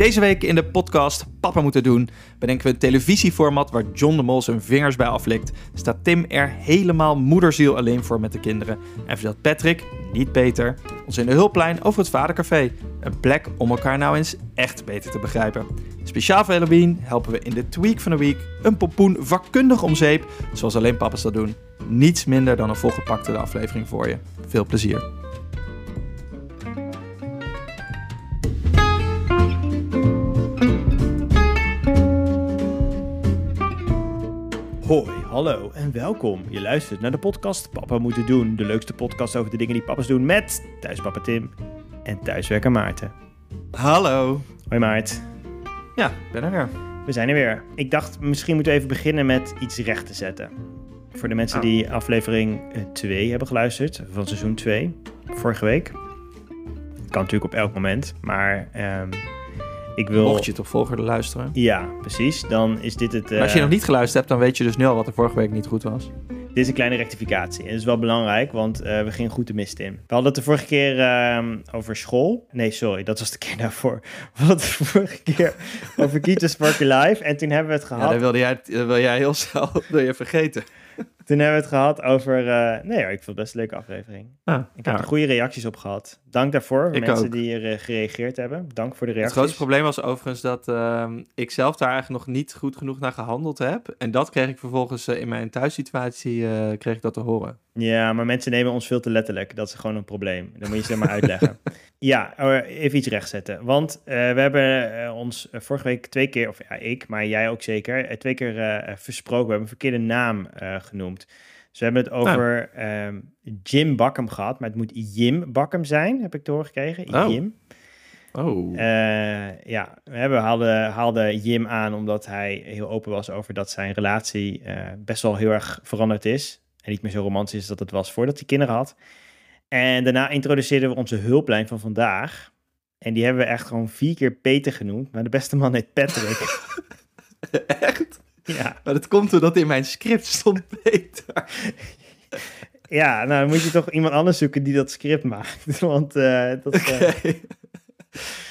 Deze week in de podcast Papa moeten doen bedenken we een televisieformat waar John de Mol zijn vingers bij aflikt. Staat Tim er helemaal moederziel alleen voor met de kinderen en vertelt Patrick, niet beter, ons in de hulplijn over het Vadercafé. Een plek om elkaar nou eens echt beter te begrijpen. Speciaal voor Halloween helpen we in de Tweak van de Week een pompoen vakkundig om zeep, zoals alleen papa's dat doen. Niets minder dan een volgepakte aflevering voor je. Veel plezier. Hoi, hallo en welkom. Je luistert naar de podcast Papa Moeten Doen. De leukste podcast over de dingen die papa's doen met thuispapa Tim en thuiswerker Maarten. Hallo. Hoi Maart. Ja, ik ben er weer. We zijn er weer. Ik dacht, misschien moeten we even beginnen met iets recht te zetten. Voor de mensen Oh. die aflevering 2 hebben geluisterd, van seizoen 2, vorige week. Kan natuurlijk op elk moment, maar ehm, ik wil... Mocht je toch volgende luisteren. Ja, precies. Dan is dit het... Maar als je eh, nog niet geluisterd hebt, dan weet je dus nu al wat er vorige week niet goed was. Dit is een kleine rectificatie. En dat is wel belangrijk, want eh, we gingen goed de mist in. We hadden het de vorige keer ehm, over school. Nee, sorry, dat was de keer daarvoor. We hadden het de vorige keer over Kita Sparky Live. En toen hebben we het Ja, gehad, dat wilde jij, dat wil jij heel snel wil je vergeten. Toen hebben we het gehad over... eh, nee hoor, ik vond het best een leuke aflevering. Ah, Ik heb er goede reacties op gehad. Dank daarvoor, voor Ik mensen ook. die er eh, gereageerd hebben. Dank voor de Het reacties. grootste probleem was overigens dat ehm, ik zelf daar eigenlijk nog niet goed genoeg naar gehandeld heb. En dat kreeg ik vervolgens eh, in mijn thuissituatie eh, kreeg ik dat te horen. Ja, maar mensen nemen ons veel te letterlijk. Dat is gewoon een probleem. Dan moet je ze maar uitleggen. Ja, eh, even iets rechtzetten. Want eh, we hebben ons vorige week twee keer, of ja, ik, maar jij ook zeker, twee keer eh, versproken. We hebben een verkeerde naam eh, genoemd. Dus we hebben het over ehm, Jim Bakkum gehad, maar het moet Jim Bakkum zijn, heb ik doorgekregen. Oh. Jim. Oh. Eh, ja, we hebben, haalden, haalden Jim aan omdat hij heel open was over dat zijn relatie eh, best wel heel erg veranderd is. En niet meer zo romantisch is dat het was voordat hij kinderen had. En daarna introduceerden we onze hulplijn van vandaag. En die hebben we echt gewoon vier keer Peter genoemd. Maar de beste man heet Patrick. Echt? Ja. Maar dat komt doordat in mijn script stond Peter. ja, nou dan moet je toch iemand anders zoeken die dat script maakt. Want eh, dat is... Oké. eh,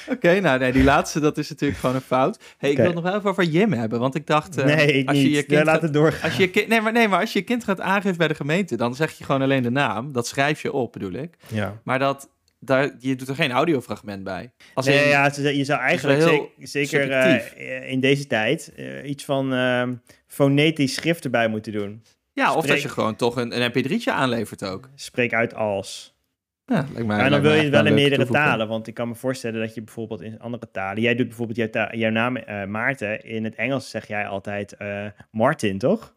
Oké, nou nee, die laatste, dat is natuurlijk gewoon een fout. hey, ik wil het nog wel even over Jim hebben, want ik dacht... eh, nee, ik als je niet. je kind laat gaat- het doorgaan. Als je je kind, nee, maar, nee, maar als je je kind gaat aangeven bij de gemeente, dan zeg je gewoon alleen de naam. Dat schrijf je op, bedoel ik. Ja. Maar dat, daar, je doet er geen audiofragment bij. Als nee, in- ja, je zou eigenlijk heel zeker, zeker eh, subjectief. in deze tijd eh, iets van ehm, fonetisch schrift erbij moeten doen. ja, of dat je gewoon toch een, een mp3'tje aanlevert ook. Spreek uit als. Ja, lijkt mij, Maar lijkt dan wil je het wel in meerdere talen. Want ik kan me voorstellen dat je bijvoorbeeld in andere talen... Jij doet bijvoorbeeld jouw, jouw naam eh, Maarten. In het Engels zeg jij altijd eh, Martin, toch?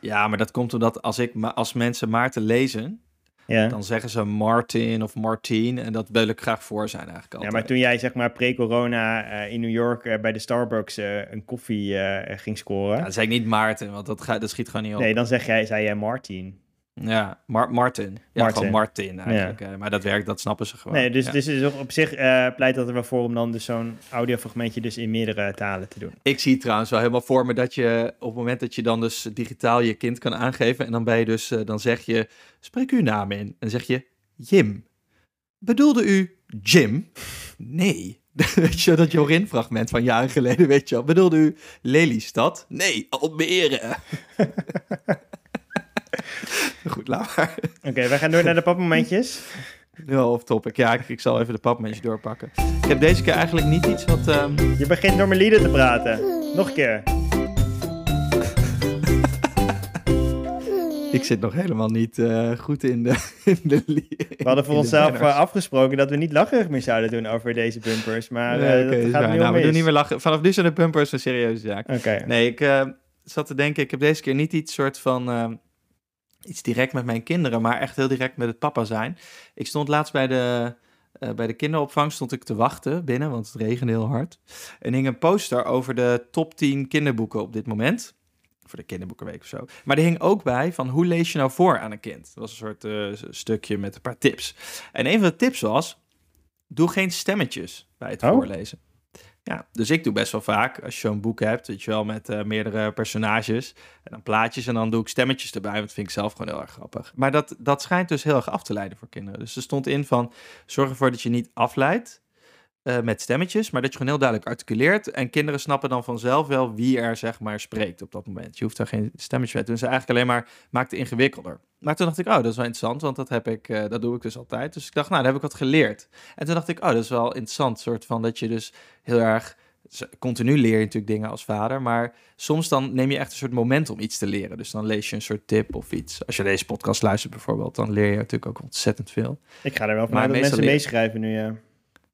Ja, maar dat komt omdat als, ik, als mensen Maarten lezen, Ja. dan zeggen ze Martin of Martien. En dat wil ik graag voor zijn eigenlijk ja, altijd. maar toen jij zeg maar pre-corona eh, in New York eh, bij de Starbucks eh, een koffie ging scoren... Ja, dan zeg ik niet Maarten, want dat, dat schiet gewoon niet op. nee, dan zeg jij, zei jij Martin. Ja, Mar Martin. Ja, Martin. gewoon Martin eigenlijk. eh, Maar dat werkt, dat snappen ze gewoon. Nee, dus, Ja. dus is op zich eh, pleit dat er wel voor om dan dus zo'n audiofragmentje dus in meerdere talen te doen. Ik zie trouwens wel helemaal voor me dat je op het moment dat je dan dus digitaal je kind kan aangeven en dan ben je dus, eh, dan zeg je, spreek uw naam in. En dan zeg je, Jim. Bedoelde u Jim? Nee. weet je, dat Jorin-fragment van jaren geleden, weet je wel. Bedoelde u Lelystad? Nee, Almere. Goed, laat maar. Oké, wij gaan door naar de papmomentjes. Al off topic. Ja, ik, ik zal even de papmensje doorpakken. Ik heb deze keer eigenlijk niet iets wat... ehm, Je begint door mijn lieden te praten. Nog een keer. Ik zit nog helemaal niet eh, goed in de, in de We hadden voor onszelf eh, afgesproken dat we niet lacherig meer zouden doen over deze bumpers. Maar eh, dat gaat nu nou, al we doen mis. niet meer lachen. Vanaf nu zijn de bumpers een serieuze zaak. Oké. Nee, ik zat te denken, ik heb deze keer niet iets soort van... iets direct met mijn kinderen, maar echt heel direct met het papa zijn. Ik stond laatst bij de, eh, bij de kinderopvang stond ik te wachten binnen, want het regende heel hard. En hing een poster over de top 10 kinderboeken op dit moment. Voor de kinderboekenweek of zo. Maar er hing ook bij van hoe lees je nou voor aan een kind? Dat was een soort eh, stukje met een paar tips. En een van de tips was, doe geen stemmetjes bij het Oh. voorlezen. Ja, dus ik doe best wel vaak, als je zo'n boek hebt, weet je wel, met eh, meerdere personages en dan plaatjes en dan doe ik stemmetjes erbij, want dat vind ik zelf gewoon heel erg grappig. Maar dat, dat schijnt dus heel erg af te leiden voor kinderen. Dus er stond in van, zorg ervoor dat je niet afleidt, eh, met stemmetjes, maar dat je gewoon heel duidelijk articuleert. En kinderen snappen dan vanzelf wel wie er zeg maar spreekt op dat moment. Je hoeft daar geen stemmetje bij te doen. Ze eigenlijk alleen maar maakt het ingewikkelder. Maar toen dacht ik, oh, dat is wel interessant, want dat heb ik, uh, dat doe ik dus altijd. Dus ik dacht, nou, daar heb ik wat geleerd. En toen dacht ik, oh, dat is wel interessant, soort van dat je dus heel erg continu leer je natuurlijk dingen als vader, maar soms dan neem je echt een soort moment om iets te leren. Dus dan lees je een soort tip of iets. Als je deze podcast luistert bijvoorbeeld, dan leer je natuurlijk ook ontzettend veel. Ik ga er wel van dat mensen meeschrijven nu, ja.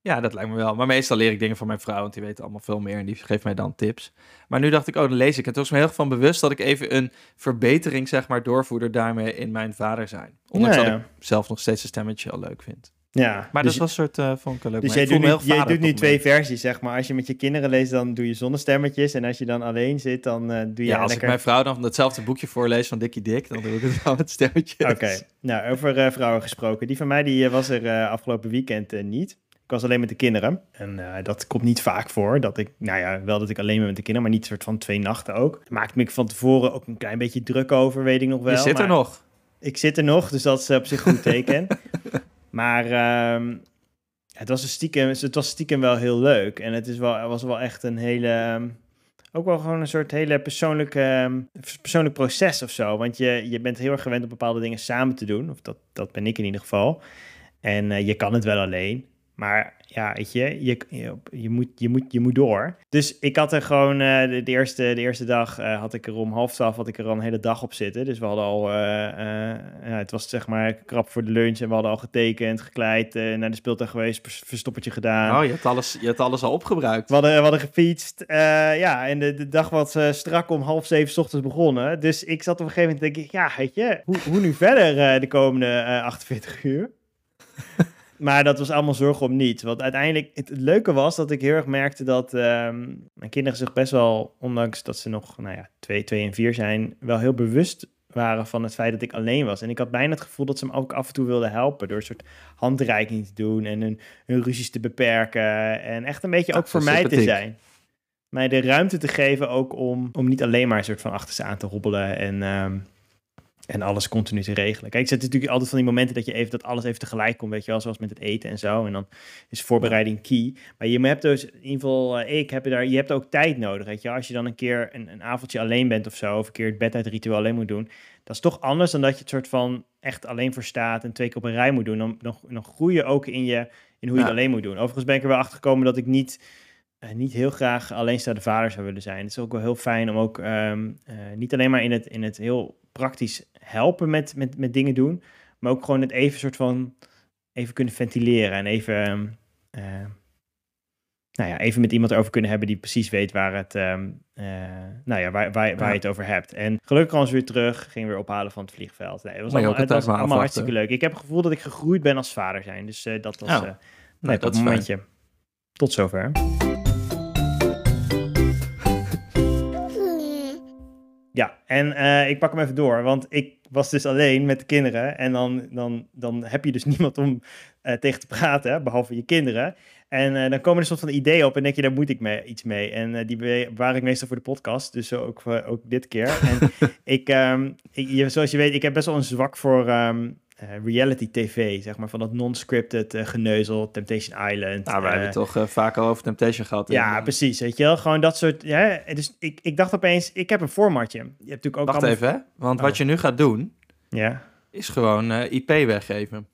Ja, dat lijkt me wel. Maar meestal leer ik dingen van mijn vrouw, want die weet allemaal veel meer en die geeft mij dan tips. Maar nu dacht ik, oh, dan lees ik. En toen was me heel erg van bewust dat ik even een verbetering, zeg maar, doorvoerder daarmee in mijn vader zijn. Ondanks dat ik zelf nog steeds een stemmetje al leuk vind. Ja, maar dus dat was een soort uh, vond ik leuk. Dus jij doet, nu, jij doet nu twee versies, zeg maar. Als je met je kinderen leest, dan doe je zonder stemmetjes. En als je dan alleen zit, dan uh, doe je Ja, als lekker... ik mijn vrouw dan hetzelfde boekje voorlees van Dikkie Dik, dan doe ik het wel met stemmetjes. Oké, nou, over uh, vrouwen gesproken. Die van mij, die was er afgelopen weekend niet. Ik was alleen met de kinderen. En dat komt niet vaak voor. Dat ik, nou ja, wel dat ik alleen ben met de kinderen, maar niet soort van twee nachten ook. Daar maakte me van tevoren ook een klein beetje druk over, weet ik nog wel. Je zit er nog. Ik zit er nog, dus dat is op zich goed teken. maar ehm, het was, een stiekem, het was stiekem wel heel leuk. En het is wel, was wel echt een hele. Ehm, ook wel gewoon een soort hele persoonlijke, ehm, persoonlijk proces of zo. Want je, je bent heel erg gewend om bepaalde dingen samen te doen. Of dat, dat ben ik in ieder geval. En uh, je kan het wel alleen. Maar ja, weet je, je, je, moet, je, moet, je moet door. Dus ik had er gewoon, uh, de, de, eerste, de eerste dag uh, had ik er om half twaalf, had ik er al een hele dag op zitten. Dus we hadden al, uh, ja, het was zeg maar krap voor de lunch en we hadden al getekend, gekleid, naar de speeltuin geweest, verstoppertje gedaan. Oh, je hebt alles, je hebt alles al opgebruikt. We hadden, we hadden gefietst, ja, en de, de dag was strak om half zeven s ochtends begonnen. Dus ik zat op een gegeven moment, denk ik, ja, weet je, hoe, hoe nu verder de komende 48 uur? Maar dat was allemaal zorg om niet. Want uiteindelijk, het, leuke was dat ik heel erg merkte dat ehm, mijn kinderen zich best wel, ondanks dat ze nog, nou ja, twee, twee en vier zijn, wel heel bewust waren van het feit dat ik alleen was. En ik had bijna het gevoel dat ze me ook af en toe wilden helpen door een soort handreiking te doen en hun, hun ruzies te beperken. En echt een beetje ook voor mij te zijn. Mij de ruimte te geven ook om, om niet alleen maar een soort van achter ze aan te hobbelen en... Ehm, en alles continu te regelen. Kijk, ik zet natuurlijk altijd van die momenten dat je even dat alles even tegelijk komt, weet je wel, zoals met het eten en zo. En dan is voorbereiding key. Maar je hebt dus in ieder geval, uh, ik heb daar, je hebt ook tijd nodig, weet je. Als je dan een keer een, een avondje alleen bent of zo, of een keer het bed uit ritueel alleen moet doen, dat is toch anders dan dat je het soort van echt alleen voor staat en twee keer op een rij moet doen. Dan, dan, dan groei je ook in, je, in hoe je het alleen moet doen. Overigens ben ik er wel achter gekomen dat ik niet uh, niet heel graag alleenstaande vader zou willen zijn. Het is ook wel heel fijn om ook um, uh, niet alleen maar in het, in het heel praktisch helpen met, met, met dingen doen, maar ook gewoon het even soort van even kunnen ventileren en even, uh, nou ja, even met iemand erover kunnen hebben die precies weet waar het, um, nou ja, waar, waar, waar je het over hebt. En gelukkig kwam ze weer terug, ging weer ophalen van het vliegveld. Nee, het was allemaal, het was allemaal hartstikke leuk. Ik heb het gevoel dat ik gegroeid ben als vader zijn, dus dat was oh. nee, dat momentje. Tot zover. Ja, en uh, ik pak hem even door, want ik was dus alleen met de kinderen. En dan, dan, dan heb je dus niemand om uh, tegen te praten, behalve je kinderen. En uh, dan komen er soort van ideeën op en denk je, daar moet ik mee, iets mee. En die bewaar ik meestal voor de podcast, dus ook, ook dit keer. En ik, um, ik, zoals je weet, ik heb best wel een zwak voor um, uh, reality tv, zeg maar, van dat non-scripted uh, geneuzel, Temptation Island. Nou, we hebben het toch vaak al over Temptation gehad. Ja, precies, weet je wel, gewoon dat soort, ja, dus ik, ik dacht opeens, ik heb een formatje. Je hebt natuurlijk ook Wacht allemaal... even, hè? want oh. wat je nu gaat doen, ja. is gewoon IP weggeven.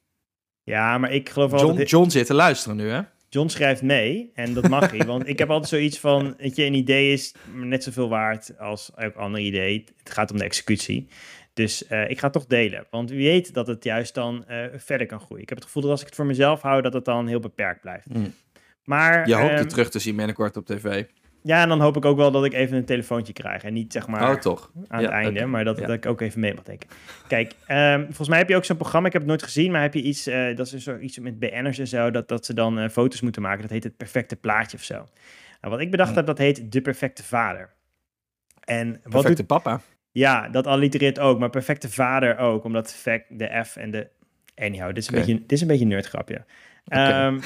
Ja, maar ik geloof wel John. John zit te luisteren nu, hè? John schrijft mee en dat mag hij, want ik heb altijd zoiets van, weet je, een idee is net zoveel waard als elk ander idee. Het gaat om de executie. Dus uh, ik ga het toch delen. Want wie weet dat het juist dan uh, verder kan groeien. Ik heb het gevoel dat als ik het voor mezelf hou, dat het dan heel beperkt blijft. Mm. Maar, je hoopt um, het terug te zien binnenkort op tv. Ja, en dan hoop ik ook wel dat ik even een telefoontje krijg. En niet zeg maar oh, toch. aan ja, het einde, okay. maar dat, ja. dat, ik ook even mee mag denken. Kijk, um, volgens mij heb je ook zo'n programma, ik heb het nooit gezien, maar heb je iets, uh, dat is zo, iets met BN'ers en zo, dat, dat ze dan foto's moeten maken. Dat heet het perfecte plaatje of zo. Nou, wat ik bedacht mm. heb, dat heet de perfecte vader. En wat perfecte doet... papa. Ja, dat allitereert ook, maar perfecte vader ook, omdat fact, de F en de... Anyhow, dit is, okay. een, beetje, dit is een beetje een nerdgrapje. Okay. Um,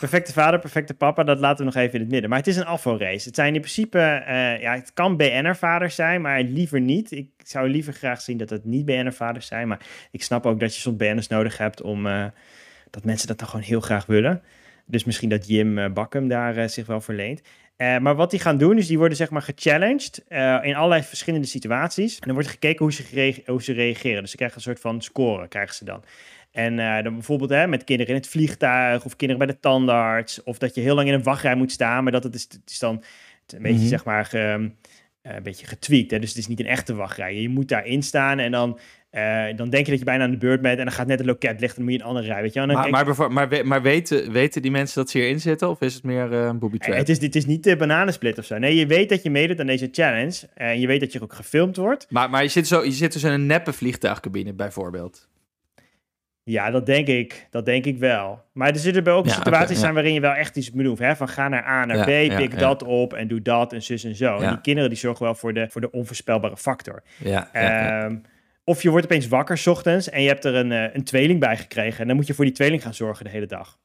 perfecte vader, perfecte papa, dat laten we nog even in het midden. Maar het is een afvalrace. Het zijn in principe, uh, ja, het kan BN'er-vaders zijn, maar liever niet. Ik zou liever graag zien dat het niet BN'er-vaders zijn. Maar ik snap ook dat je soms BN'ers nodig hebt om, uh, dat mensen dat dan gewoon heel graag willen. Dus misschien dat Jim uh, Bakkum daar zich wel verleent. Maar wat die gaan doen, is die worden zeg maar gechallenged in allerlei verschillende situaties. En dan wordt gekeken hoe ze, hoe ze reageren. Dus ze krijgen een soort van score, krijgen ze dan. En dan bijvoorbeeld hè, met kinderen in het vliegtuig of kinderen bij de tandarts. Of dat je heel lang in een wachtrij moet staan. Maar dat het is, het is dan een beetje, mhm. zeg maar, een beetje getweakt. Hè? Dus het is niet een echte wachtrij. Je moet daarin staan en dan uh, dan denk je dat je bijna aan de beurt bent en dan gaat net het loket licht en dan moet je een andere rij, weet je Maar, maar, maar, maar, weten, weten die mensen dat ze hierin zitten of is het meer uh, een booby trap? het, is, het is niet de bananensplit of zo. Nee, je weet dat je meedoet aan deze challenge en je weet dat je ook gefilmd wordt. Maar, maar je, zit zo, je zit dus in een neppe vliegtuigcabine bijvoorbeeld. Ja, dat denk ik. Dat denk ik wel. Maar er zullen ook situaties zijn waarin je wel echt iets moet Hè? Van ga naar A naar B, pik dat op en doe dat en zus en zo. En die kinderen die zorgen wel voor de, voor de onvoorspelbare factor. Ja, um, of je wordt opeens wakker s ochtends en je hebt er een, uh, een tweeling bij gekregen. En dan moet je voor die tweeling gaan zorgen de hele dag.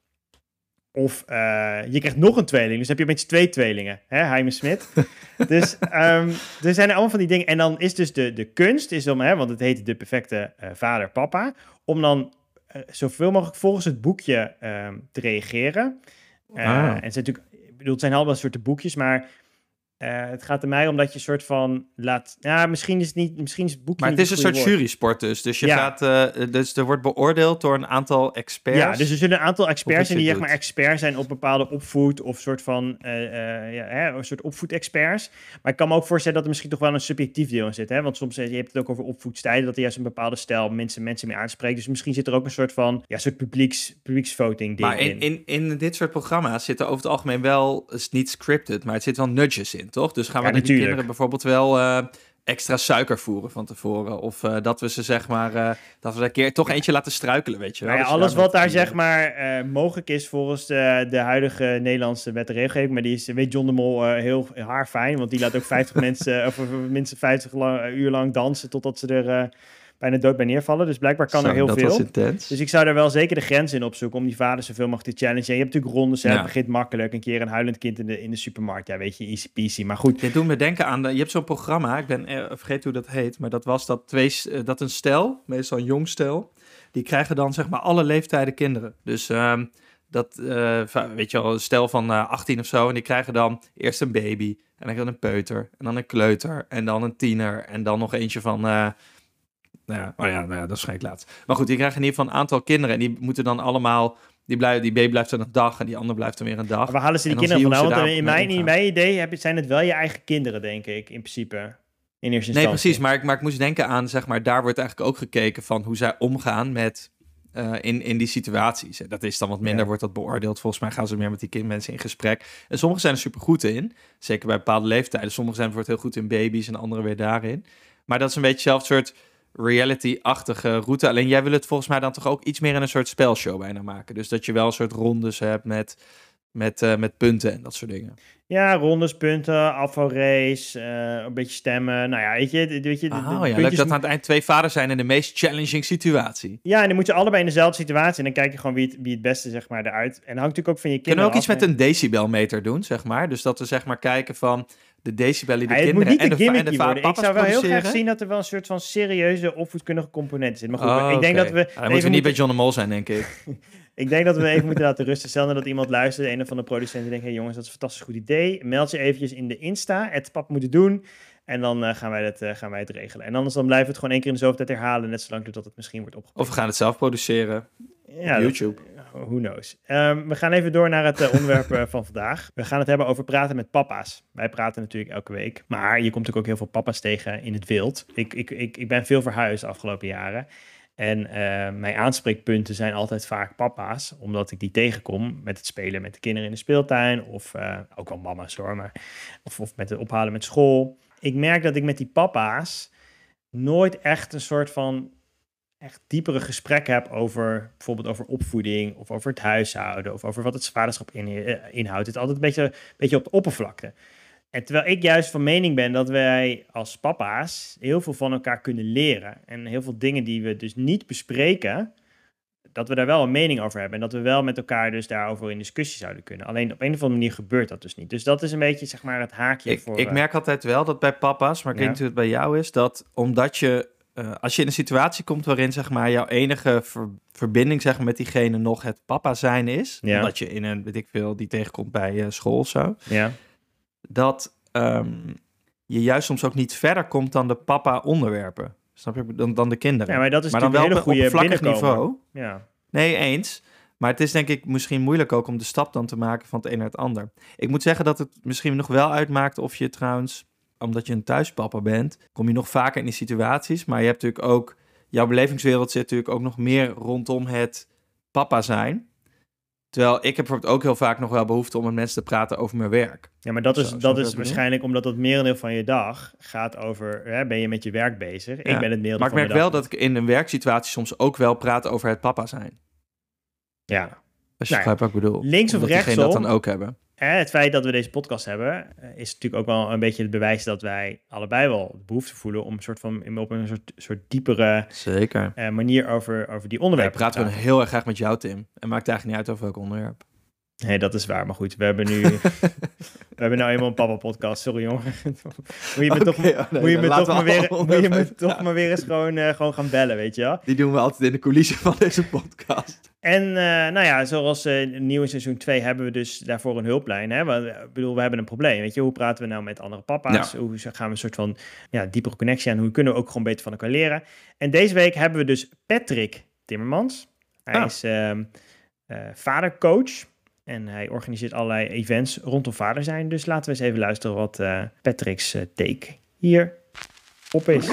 Of uh, je krijgt nog een tweeling, dus heb je opeens twee tweelingen. Hè, Heime Smit. dus um, er zijn allemaal van die dingen. En dan is dus de, de kunst, is om, hè, want het heet de perfecte uh, vader-papa, om dan zoveel mogelijk volgens het boekje uh, te reageren. Ah. En het zijn natuurlijk, ik bedoel, het zijn allemaal soorten boekjes, maar uh, het gaat er mij om dat je een soort van laat. Ja, misschien is het niet. Misschien is het boekje. Maar het is een soort jury-sport dus. Dus je gaat. Uh, dus er wordt beoordeeld door een aantal experts. Ja, dus er zullen een aantal experts zijn die zeg maar expert zijn op bepaalde opvoed of soort van. Uh, ja, hè, een soort opvoedexperts. Maar ik kan me ook voorstellen dat er misschien toch wel een subjectief deel in zit. Hè? Want soms je hebt het ook over opvoedstijden dat er juist een bepaalde stijl mensen, mensen mee aanspreekt. Dus misschien zit er ook een soort van. Ja, soort publieks, publieksvoting ding maar in. in. In dit soort programma's zitten over het algemeen wel. Het is niet scripted, maar het zit wel nudges in toch? Dus gaan we ja, die kinderen bijvoorbeeld wel uh, extra suiker voeren van tevoren. Of uh, dat we ze zeg maar, uh, dat we een keer toch eentje laten struikelen, weet je wel. Nou ja, alles wat daar zeg maar mogelijk is volgens de, de huidige Nederlandse wet en regelgeving. Maar die is, weet John de Mol, heel haar fijn. Want die laat ook 50 mensen, of minstens 50 lang, uur lang dansen totdat ze er bijna dood bij neervallen. Dus blijkbaar kan er heel dat veel. Was intens. Dus ik zou daar wel zeker de grens in opzoeken om die vader zoveel mogelijk te challengen. je hebt natuurlijk rondes, ja. het begint makkelijk. Een keer een huilend kind in de, in de supermarkt. Ja, weet je, easy peasy. Maar goed. Dit doet me denken aan, de, je hebt zo'n programma, ik ben uh, vergeet hoe dat heet, maar dat was dat, twee, uh, dat een stel, meestal een jong stel, die krijgen dan zeg maar alle leeftijden kinderen. Dus... Uh, dat, uh, weet je wel, een stel van 18 of zo. En die krijgen dan eerst een baby. En dan een peuter. En dan een kleuter. En dan een tiener. En dan nog eentje van nou ja, oh ja, nou ja, dat is geen laat. Maar goed, die krijgen in ieder geval een aantal kinderen. En die moeten dan allemaal... Die, blijven, die baby blijft dan een dag en die ander blijft dan weer een dag. Maar waar halen ze die kinderen vandaan? Want in mijn, in mijn idee heb, zijn het wel je eigen kinderen, denk ik, in principe. In eerste instantie. Nee, precies. Maar ik, maar ik moest denken aan, zeg maar, daar wordt eigenlijk ook gekeken van hoe zij omgaan met uh, in, in die situaties. Dat is dan wat minder, wordt dat beoordeeld. Volgens mij gaan ze meer met die kindmensen in gesprek. En sommigen zijn er super goed in, zeker bij bepaalde leeftijden. Sommigen zijn bijvoorbeeld heel goed in baby's en anderen weer daarin. Maar dat is een beetje hetzelfde soort reality-achtige route. Alleen jij wil het volgens mij dan toch ook iets meer in een soort spelshow bijna maken. Dus dat je wel een soort rondes hebt met, met, uh, met punten en dat soort dingen. Ja, rondes, punten, afvalrace, uh, een beetje stemmen. Nou ja, weet je... Weet je oh, ja, leuk dat aan het eind twee vaders zijn in de meest challenging situatie. Ja, en dan moet je allebei in dezelfde situatie. En dan kijk je gewoon wie het, wie het beste, zeg maar, eruit. En dan hangt natuurlijk ook van je kinderen Kunnen we ook iets met een decibelmeter doen, zeg maar? Dus dat we, zeg maar, kijken van de decibellen die de kinderen en de, en de worden. Ik zou wel heel graag zien dat er wel een soort van serieuze opvoedkundige component zit. Maar goed, oh, ik denk dat we... dan moeten we niet bij John de Mol zijn, denk ik. ik denk dat we even moeten laten rusten. Stel nou dat iemand luistert, een of andere producenten denkt... hé hey jongens, dat is een fantastisch goed idee. Meld je eventjes in de Insta, het pap moeten doen... En dan uh, gaan, wij het, uh, gaan wij het regelen. En anders dan blijven we het gewoon één keer in de zoveel tijd herhalen. Net zolang tot het misschien wordt opgepakt. Of we gaan het zelf produceren. Ja, YouTube. Who knows. Um, we gaan even door naar het uh, onderwerp uh, van vandaag. We gaan het hebben over praten met papa's. Wij praten natuurlijk elke week. Maar je komt natuurlijk ook heel veel papa's tegen in het wild. Ik, ik, ik, ik ben veel verhuisd de afgelopen jaren. En uh, mijn aanspreekpunten zijn altijd vaak papa's, omdat ik die tegenkom met het spelen met de kinderen in de speeltuin. Of ook wel mama's hoor, maar. Of, of met het ophalen met school. Ik merk dat ik met die papa's nooit echt een soort van echt diepere gesprekken heb over bijvoorbeeld over opvoeding of over het huishouden of over wat het vaderschap in, uh, inhoudt. Het is altijd een beetje, beetje op de oppervlakte. En terwijl ik juist van mening ben dat wij als papa's heel veel van elkaar kunnen leren. En heel veel dingen die we dus niet bespreken, dat we daar wel een mening over hebben. En dat we wel met elkaar dus daarover in discussie zouden kunnen. Alleen op een of andere manier gebeurt dat dus niet. Dus dat is een beetje zeg maar het haakje ik, voor... Ik merk altijd wel dat bij papa's, maar ik weet niet hoe het bij jou is, dat omdat je eh, als je in een situatie komt waarin zeg maar jouw enige ver- verbinding zeg maar, met diegene nog het papa zijn is, Ja. omdat je in een, weet ik veel, die tegenkomt bij eh, school of zo, Ja. dat ehm, je juist soms ook niet verder komt dan de papa onderwerpen. Snap je? Dan, dan de kinderen. ja, maar dat is maar dan wel een hele goede niveau. Ja. Nee, eens. Maar het is denk ik misschien moeilijk ook om de stap dan te maken van het een naar het ander. Ik moet zeggen dat het misschien nog wel uitmaakt of je trouwens, omdat je een thuispapa bent, kom je nog vaker in die situaties. Maar je hebt natuurlijk ook, jouw belevingswereld zit natuurlijk ook nog meer rondom het papa zijn. Terwijl ik heb bijvoorbeeld ook heel vaak nog wel behoefte om met mensen te praten over mijn werk. Ja, maar dat is, Zo, dat is waarschijnlijk omdat het merendeel van je dag gaat over... Hè, ben je met je werk bezig? Ik ben het merendeel Maar ik merk wel dat ik in een werksituatie soms ook wel praat over het papa zijn. Ja. Als je Nou ja, begrijpt wat ik bedoel. links of diegene dat dan ook hebben. Het feit dat we deze podcast hebben, eh, is natuurlijk ook wel een beetje het bewijs dat wij allebei wel de behoefte voelen om een soort van, op een soort, soort diepere Zeker. eh, manier over, over die onderwerpen praten we praten. heel erg graag met jou, Tim. En maakt eigenlijk niet uit over welk onderwerp. Nee, dat is waar. Maar goed, we hebben nu... we hebben nou eenmaal een papa-podcast. Sorry, jongen. moet je me toch, oh nee, moet je dan me laten toch, maar, weer, moet je me toch maar weer eens gewoon, eh, gewoon gaan bellen, weet je wel? Die doen we altijd in de coulissen van deze podcast. En eh, nou ja, zoals eh nieuw in seizoen 2 hebben we dus daarvoor een hulplijn. Hè? Want, eh, ik bedoel, we hebben een probleem. Weet je, hoe praten we nou met andere papa's? Hoe gaan we een soort van ja, diepere connectie aan? Hoe kunnen we ook gewoon beter van elkaar leren? En deze week hebben we dus Patrick Timmermans. Hij Ah. is ehm eh, vadercoach. En hij organiseert allerlei events rondom vader zijn. Dus laten we eens even luisteren wat eh, Patrick's eh, take hier op is.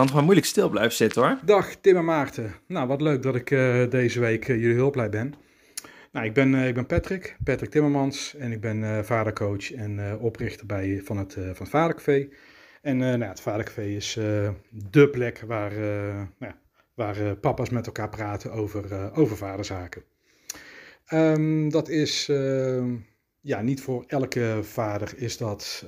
Kan maar moeilijk stil blijven zitten hoor. Dag Tim en Maarten. Nou, wat leuk dat ik eh, deze week eh, jullie hulplijn ben. Nou, ik ben, eh, ik ben Patrick, Patrick Timmermans en ik ben vadercoach en oprichter bij, van, het, van het Vadercafé. En nou, het Vadercafé is dé plek waar, nou, waar papa's met elkaar praten over, over vaderzaken. Ehm, dat is eh, ja, niet voor elke vader is dat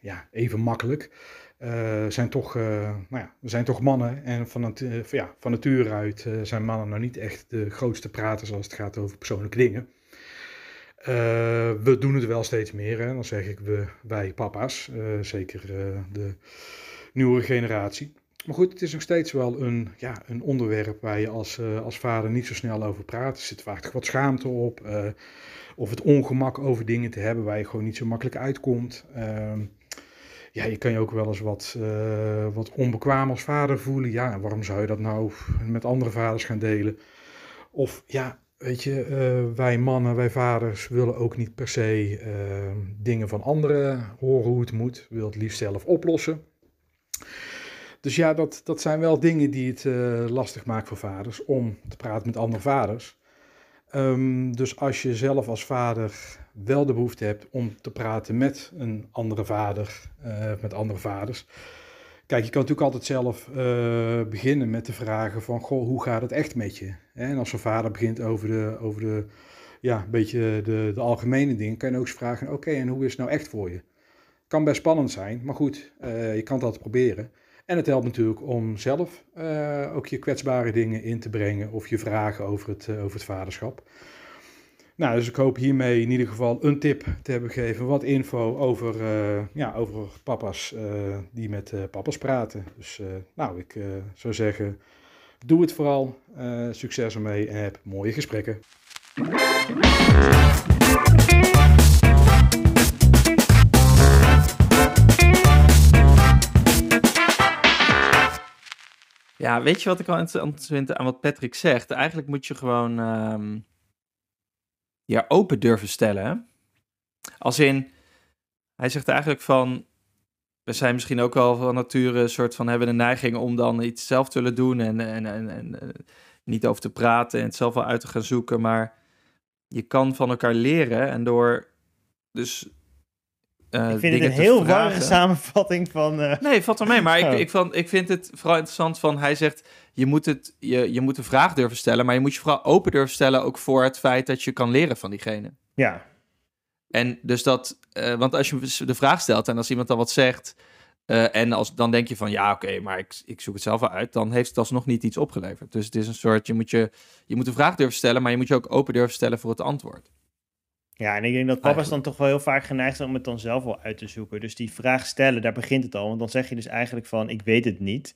ja, even makkelijk. Eh, zijn toch, eh, nou ja, zijn toch mannen en van, eh, ja, van nature uit zijn mannen nou niet echt de grootste praters als het gaat over persoonlijke dingen. We doen het wel steeds meer, hè. dan zeg ik we, wij papa's, zeker de nieuwe generatie. Maar goed, het is nog steeds wel een, ja, een onderwerp waar je als, als vader niet zo snel over praat. Er zit vaak wat schaamte op, of het ongemak over dingen te hebben waar je gewoon niet zo makkelijk uitkomt. Ehm, ja, je kan je ook wel eens wat, eh, wat onbekwaam als vader voelen. Ja, en waarom zou je dat nou met andere vaders gaan delen? Of ja, weet je, eh, wij mannen, wij vaders willen ook niet per se eh, dingen van anderen horen hoe het moet. We willen het liefst zelf oplossen. Dus ja, dat, dat zijn wel dingen die het eh, lastig maken voor vaders om te praten met andere vaders. Ehm, dus als je zelf als vader wel de behoefte hebt om te praten met een andere vader, eh, met andere vaders. Kijk, je kan natuurlijk altijd zelf eh, beginnen met de vragen van, goh, hoe gaat het echt met je? En als een vader begint over de, over de ja, een beetje de, de algemene dingen, kan je ook eens vragen, oké, en hoe is het nou echt voor je? Kan best spannend zijn, maar goed, eh, je kan het altijd proberen. En het helpt natuurlijk om zelf ook je kwetsbare dingen in te brengen of je vragen over het, over het vaderschap. Nou, dus ik hoop hiermee in ieder geval een tip te hebben gegeven. Wat info over, eh, ja, over papa's eh, die met eh, papa's praten. Dus nou, ik zou zeggen, doe het vooral. Succes ermee en heb mooie gesprekken. Ja, weet je wat ik wel interessant vind aan wat Patrick zegt? Eigenlijk moet je gewoon ehm je open durven stellen. hè? Als in, hij zegt eigenlijk van, we zijn misschien ook wel van nature een soort van hebben de neiging om dan iets zelf te willen doen en, en, en, en eh, niet over te praten en het zelf wel uit te gaan zoeken. Maar je kan van elkaar leren en door dus eh, ik vind het een heel warme samenvatting van... eh, Nee, valt wel mee. Maar ik, Oh. ik, vond, ik vind het vooral interessant van... Hij zegt, je moet, het, je, je moet de vraag durven stellen... maar je moet je vooral open durven stellen... ook voor het feit dat je kan leren van diegene. ja, En dus dat... eh, want als je de vraag stelt en als iemand dan wat zegt... eh, en als, dan denk je van, ja, oké, maar ik, ik zoek het zelf wel uit... dan heeft het alsnog niet iets opgeleverd. Dus het is een soort... Je moet, je, je moet de vraag durven stellen... maar je moet je ook open durven stellen voor het antwoord. Ja, en ik denk dat papa's dan toch wel heel vaak geneigd zijn om het dan zelf wel uit te zoeken. Dus die vraag stellen, daar begint het al. Want dan zeg je dus eigenlijk van, ik weet het niet.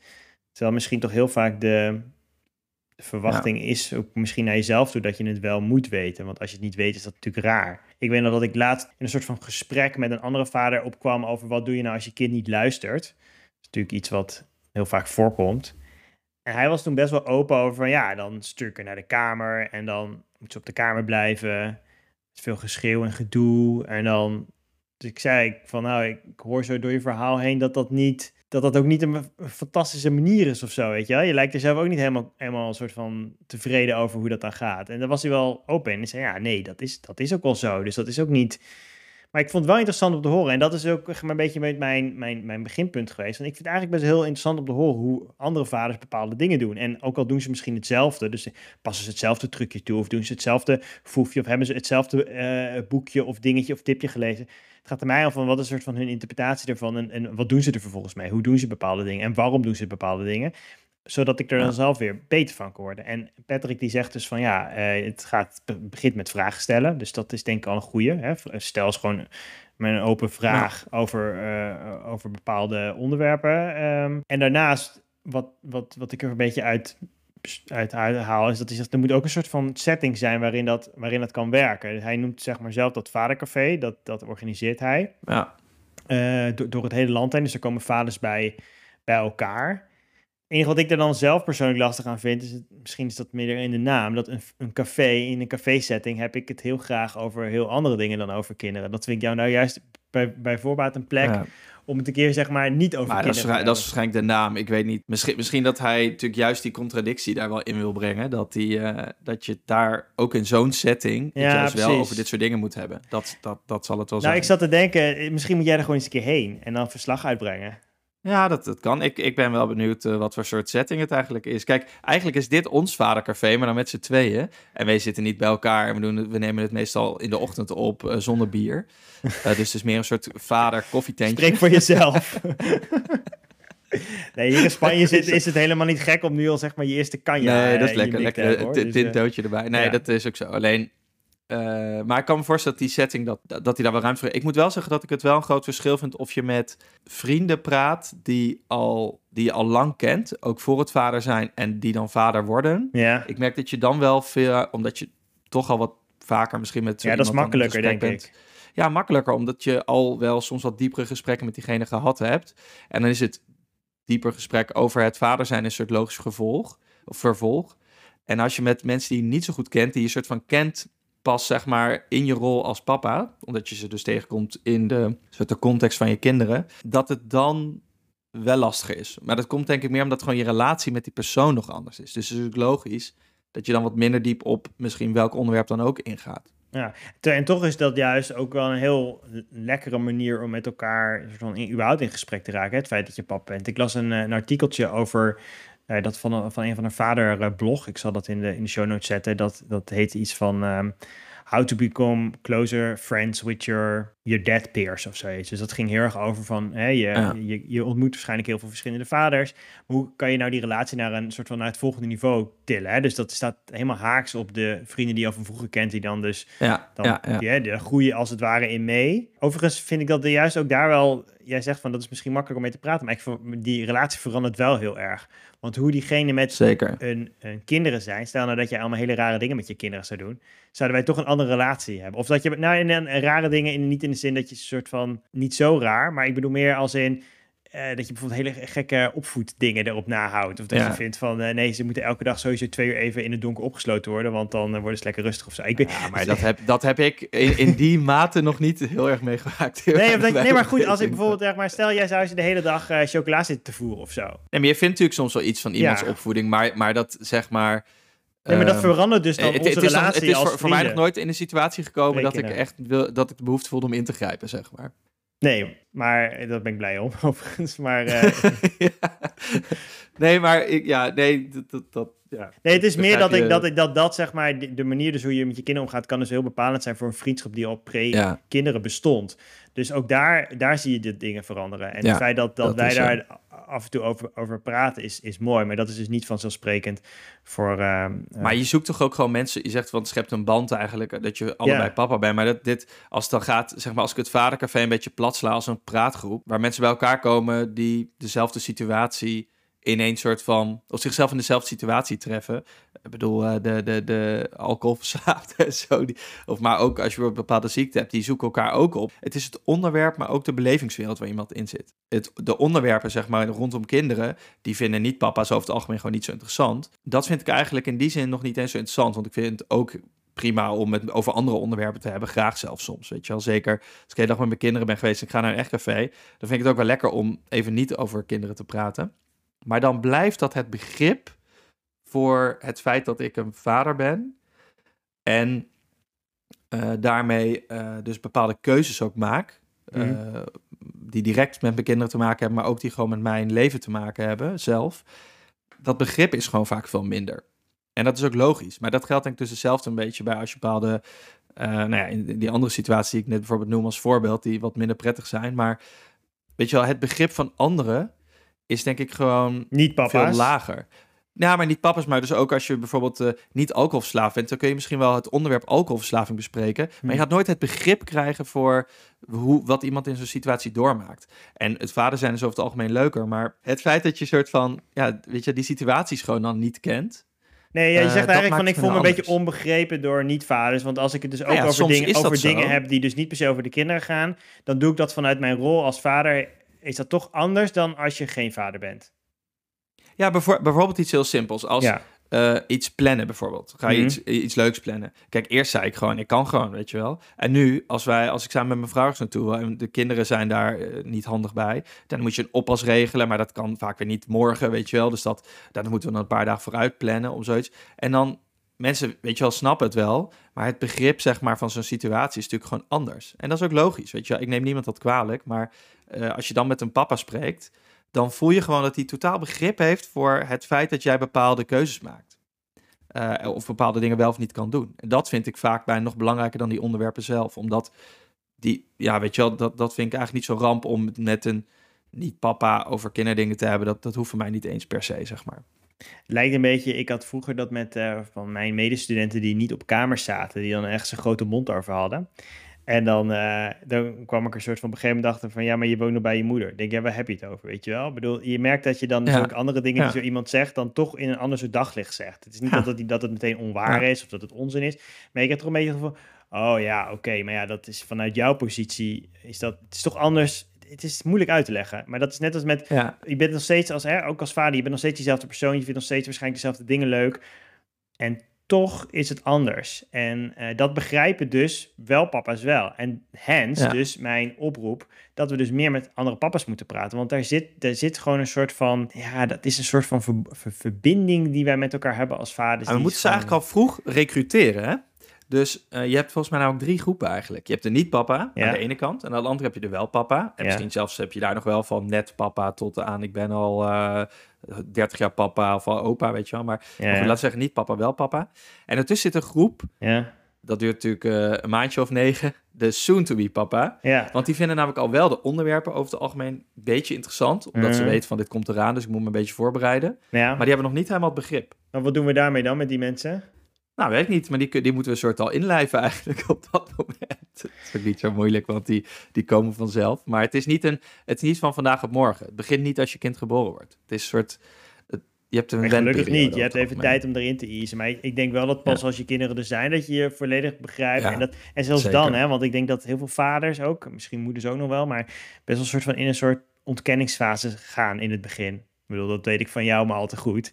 Terwijl misschien toch heel vaak de, de verwachting is, ook misschien naar jezelf toe, dat je het wel moet weten. Want als je het niet weet, is dat natuurlijk raar. Ik weet nog dat ik laatst in een soort van gesprek met een andere vader opkwam over wat doe je nou als je kind niet luistert. Dat is natuurlijk iets wat heel vaak voorkomt. En hij was toen best wel open over van ja, dan stuur ik haar naar de kamer en dan moet ze op de kamer blijven. Veel geschreeuw en gedoe. En dan, dus ik zei van nou, ik hoor zo door je verhaal heen dat dat niet, dat dat ook niet een fantastische manier is of zo, weet je wel. Je lijkt er zelf ook niet helemaal, helemaal een soort van tevreden over hoe dat dan gaat. En dan was hij wel open en zei ja, nee, dat is, dat is ook wel zo. Dus dat is ook niet maar ik vond het wel interessant om te horen. En dat is ook een beetje mijn, mijn, mijn beginpunt geweest. Want ik vind het eigenlijk best heel interessant om te horen hoe andere vaders bepaalde dingen doen. En ook al doen ze misschien hetzelfde, dus passen ze hetzelfde trucje toe, of doen ze hetzelfde foefje, of hebben ze hetzelfde uh, boekje of dingetje of tipje gelezen. Het gaat er mij al van wat is een soort van hun interpretatie ervan en, en wat doen ze er vervolgens mee? Hoe doen ze bepaalde dingen en waarom doen ze bepaalde dingen? zodat ik er dan zelf weer beter van kan worden. En Patrick die zegt dus van ja, uh, het gaat, begint met vragen stellen. Dus dat is denk ik al een goede. Hè? Stel eens gewoon met een open vraag over, uh, over bepaalde onderwerpen. Um, en daarnaast, wat, wat, wat ik er een beetje uit, uit haal, is dat hij zegt, er moet ook een soort van setting zijn waarin dat, waarin dat kan werken. Hij noemt zeg maar zelf dat vadercafé, dat, dat organiseert hij. Ja. Uh, door, door het hele land heen. Dus er komen vaders bij, bij elkaar enige wat ik er dan zelf persoonlijk lastig aan vind, is het, misschien is dat meer in de naam, dat een, een café, in een café-setting heb ik het heel graag over heel andere dingen dan over kinderen. Dat vind ik jou nou juist bij, bij voorbaat een plek om het een keer zeg maar niet over maar kinderen dat is, dat is waarschijnlijk de naam, ik weet niet. Misschien, misschien dat hij natuurlijk juist die contradictie daar wel in wil brengen, dat, die, uh, dat je daar ook in zo'n setting ja, juist wel over dit soort dingen moet hebben. Dat, dat, dat zal het wel nou, zijn. ik zat te denken, eh, misschien moet jij er gewoon eens een keer heen en dan verslag uitbrengen. Ja, dat, dat kan. Ik, ik ben wel benieuwd uh, wat voor soort setting het eigenlijk is. Kijk, eigenlijk is dit ons vadercafé, maar dan met z'n tweeën. En wij zitten niet bij elkaar. We, doen, we nemen het meestal in de ochtend op uh, zonder bier. Uh, dus het is meer een soort vader-koffietentje. Spreek voor jezelf. nee, hier in Spanje zit, is het helemaal niet gek om nu al zeg maar je eerste kanje Nee, dat is lekker. Lekker een tintootje erbij. Nee, ja. dat is ook zo. Alleen, uh, maar ik kan me voorstellen dat die setting, dat, dat hij daar wel ruimte voor Ik moet wel zeggen dat ik het wel een groot verschil vind of je met vrienden praat die, al, die je al lang kent, ook voor het vader zijn en die dan vader worden. Ja. Ik merk dat je dan wel veel, omdat je toch al wat vaker misschien met Ja, dat is makkelijker, denk bent. ik. Ja, makkelijker, omdat je al wel soms wat diepere gesprekken met diegene gehad hebt. En dan is het dieper gesprek over het vader zijn een soort logisch gevolg, of vervolg. En als je met mensen die je niet zo goed kent, die je soort van kent pas zeg maar in je rol als papa, omdat je ze dus tegenkomt in de, context van je kinderen, dat het dan wel lastiger is. Maar dat komt denk ik meer omdat gewoon je relatie met die persoon nog anders is. Dus het is ook logisch dat je dan wat minder diep op misschien welk onderwerp dan ook ingaat. Ja, en toch is dat juist ook wel een heel lekkere manier om met elkaar van überhaupt in gesprek te raken. Het feit dat je pap bent. Ik las een, een artikeltje over uh, dat van, van een van een vader uh, blog. Ik zal dat in de, in de show notes zetten. Dat, dat heet iets van um, How to become closer friends with your, your dead peers of zoiets. Dus dat ging heel erg over van, hè, je, ja. je, je, ontmoet waarschijnlijk heel veel verschillende vaders. Hoe kan je nou die relatie naar een soort van naar het volgende niveau tillen? Hè? Dus dat staat helemaal haaks op de vrienden die je al van vroeger kent, die dan dus ja, dan, ja, ja. Die, hè, groeien als het ware in mee. Overigens vind ik dat er juist ook daar wel, jij zegt van dat is misschien makkelijk om mee te praten, maar ik, die relatie verandert wel heel erg. Want hoe diegene met Zeker. Een, een kinderen zijn, stel nou dat je allemaal hele rare dingen met je kinderen zou doen, zouden wij toch een andere relatie hebben. Of dat je, nou, in, in, rare dingen, in, niet in de zin dat je een soort van, niet zo raar, maar ik bedoel meer als in, uh, dat je bijvoorbeeld hele gekke opvoeddingen erop nahoudt. Of dat Ja. je vindt van, uh, nee, ze moeten elke dag sowieso twee uur even in het donker opgesloten worden, want dan uh, worden ze lekker rustig of zo. Ik ben, Ja, maar dat heb, dat heb ik in, in die mate nog niet heel erg meegemaakt. Nee, maar goed, als ik bijvoorbeeld, zeg maar, stel jij zou ze de hele dag eh, chocola zitten te voeren of zo. Nee, maar je vindt natuurlijk soms wel iets van iemands Ja. opvoeding, maar, maar dat zeg maar... Nee, maar dat ehm, verandert dus dan het, onze het is, dan- relatie het is als voor, voor mij nog nooit in een situatie gekomen dat ik echt wil, dat ik de behoefte voelde om in te grijpen, zeg maar. Nee, maar daar ben ik blij om, overigens. Maar eh, Ja. Nee, maar ik, ja, nee, dat, dat, dat, ja. Nee, het is meer dat ik, dat ik dat, dat zeg maar, de, de manier dus hoe je met je kinderen omgaat, kan dus heel bepalend zijn voor een vriendschap die al pre-kinderen Ja. bestond. Dus ook daar, daar zie je de dingen veranderen. En Ja, het feit dat, dat, dat wij is daar af en toe over, over praten is, is mooi, maar dat is dus niet vanzelfsprekend voor... ehm, eh, Maar je zoekt toch ook gewoon mensen, je zegt van het schept een band eigenlijk, eh, dat je allebei papa bent. Maar dat dit, als het dan gaat, zeg maar, als ik het vadercafé een beetje plat sla als een praatgroep, waar mensen bij elkaar komen die dezelfde situatie in een soort van, of zichzelf in dezelfde situatie treffen. Ik bedoel, eh, de, de, de alcoholverslaafden en zo, die, of maar ook als je een bepaalde ziekte hebt, die zoeken elkaar ook op. Het is het onderwerp, maar ook de belevingswereld waar iemand in zit. Het, de onderwerpen, zeg maar, rondom kinderen, die vinden niet papa's over het algemeen gewoon niet zo interessant. Dat vind ik eigenlijk in die zin nog niet eens zo interessant, want ik vind het ook prima om het over andere onderwerpen te hebben, graag zelfs soms, weet je wel. Zeker als ik de hele dag met mijn kinderen ben geweest en ik ga naar een echt café, dan vind ik het ook wel lekker om even niet over kinderen te praten. Maar dan blijft dat het begrip voor het feit dat ik een vader ben en eh, daarmee eh, dus bepaalde keuzes ook maak, eh, Mhm. die direct met mijn kinderen te maken hebben, maar ook die gewoon met mijn leven te maken hebben zelf. Dat begrip is gewoon vaak veel minder. En dat is ook logisch. Maar dat geldt denk ik dus hetzelfde een beetje bij als je bepaalde, nou ja, in die andere situatie die ik net bijvoorbeeld noem als voorbeeld, die wat minder prettig zijn. Maar weet je wel, het begrip van anderen is denk ik gewoon niet papa's. veel lager. Ja, maar niet papa's, maar dus ook als je bijvoorbeeld eh, niet alcoholverslaafd bent, dan kun je misschien wel het onderwerp alcoholverslaving bespreken, maar je Hmm. gaat nooit het begrip krijgen voor hoe, wat iemand in zo'n situatie doormaakt. En het vader zijn is over het algemeen leuker, maar het feit dat je soort van, ja, weet je, die situaties gewoon dan niet kent. Nee, ja, je Eh, zegt eigenlijk van ik voel me een beetje onbegrepen door niet-vaders. Want als ik het dus ook Nou ja, over, dingen, over zo. dingen heb die dus niet per se over de kinderen gaan, dan doe ik dat vanuit mijn rol als vader. Is dat toch anders dan als je geen vader bent? Ja, bijvoor- bijvoorbeeld iets heel simpels als ja. eh, iets plannen bijvoorbeeld. Ga je Mhm. iets, iets leuks plannen. Kijk, eerst zei ik gewoon, ik kan gewoon, weet je wel. En nu, als, wij, als ik samen met mijn vrouw ergens naartoe wil en de kinderen zijn daar eh, niet handig bij, dan moet je een oppas regelen, maar dat kan vaak weer niet morgen, weet je wel. Dus dat, daar moeten we dan een paar dagen vooruit plannen om zoiets. En dan, mensen, weet je wel, snappen het wel, maar het begrip, zeg maar, van zo'n situatie is natuurlijk gewoon anders. En dat is ook logisch, weet je wel. Ik neem niemand dat kwalijk, maar eh, als je dan met een papa spreekt, dan voel je gewoon dat hij totaal begrip heeft voor het feit dat jij bepaalde keuzes maakt. Eh, of bepaalde dingen wel of niet kan doen. En dat vind ik vaak bijna nog belangrijker dan die onderwerpen zelf. Omdat die, ja, weet je wel, dat, dat vind ik eigenlijk niet zo ramp om met een niet-papa over kinderdingen te hebben. Dat, dat hoeft voor mij niet eens per se, zeg maar. Lijkt een beetje, ik had vroeger dat met eh, van mijn medestudenten die niet op kamers zaten, die dan echt zo'n grote mond over hadden. En dan, eh, dan kwam ik er soort van op een gegeven moment achter van, ja, maar je woont nog bij je moeder. Denk, ja, waar heb je het over, weet je wel? Ik bedoel, je merkt dat je dan Ja. ook andere dingen die zo iemand zegt, dan toch in een ander soort daglicht zegt. Het is niet Ja. dat, het, dat het meteen onwaar is of dat het onzin is, maar ik heb toch een beetje van, oh ja, oké, maar ja, dat is vanuit jouw positie, is dat, het is toch anders, het is moeilijk uit te leggen. Maar dat is net als met, Ja, je bent nog steeds als, hè, ook als vader, je bent nog steeds diezelfde persoon. Je vindt nog steeds waarschijnlijk dezelfde dingen leuk. En toch is het anders. En eh, dat begrijpen dus wel papa's wel. En hence Ja. dus mijn oproep dat we dus meer met andere papa's moeten praten. Want daar zit, daar zit gewoon een soort van, ja, dat is een soort van ver- ver- verbinding die wij met elkaar hebben als vaders. en we moeten ze eigenlijk al vroeg recruteren, hè? Dus eh, je hebt volgens mij nou ook drie groepen eigenlijk. Je hebt de niet-papa Ja. aan de ene kant. En aan de andere heb je de wel-papa. En misschien zelfs heb je daar nog wel van net papa tot aan ik ben al eh 30 jaar papa of al opa, weet je wel. Maar Ja, ja. laat zeggen niet papa, wel papa. En ertussen zit een groep, ja, dat duurt natuurlijk eh, een maandje of negen, de soon-to-be papa. ja. Want die vinden namelijk al wel de onderwerpen over het algemeen een beetje interessant. Omdat ze Mhm. weten van dit komt eraan, dus ik moet me een beetje voorbereiden. Maar die hebben nog niet helemaal het begrip. Maar wat doen we daarmee dan met die mensen? Nou, weet ik niet, maar die, die moeten we een soort al inlijven eigenlijk op dat moment. Het is ook niet zo moeilijk, want die, die komen vanzelf. Maar het is, niet een, het is niet van vandaag op morgen. Het begint niet als je kind geboren wordt. Het is een soort... het- je hebt een gelukkig niet. Je hebt even tijd om erin te easen. Maar ik ik denk wel dat pas Ja. als je kinderen er zijn, dat je je volledig begrijpt. Ja, en, dat, en zelfs zeker. dan, hè, want ik denk dat heel veel vaders ook, misschien moeders ook nog wel, maar best wel een soort van in een soort ontkenningsfase gaan in het begin. Ik bedoel, dat weet ik van jou maar al te goed.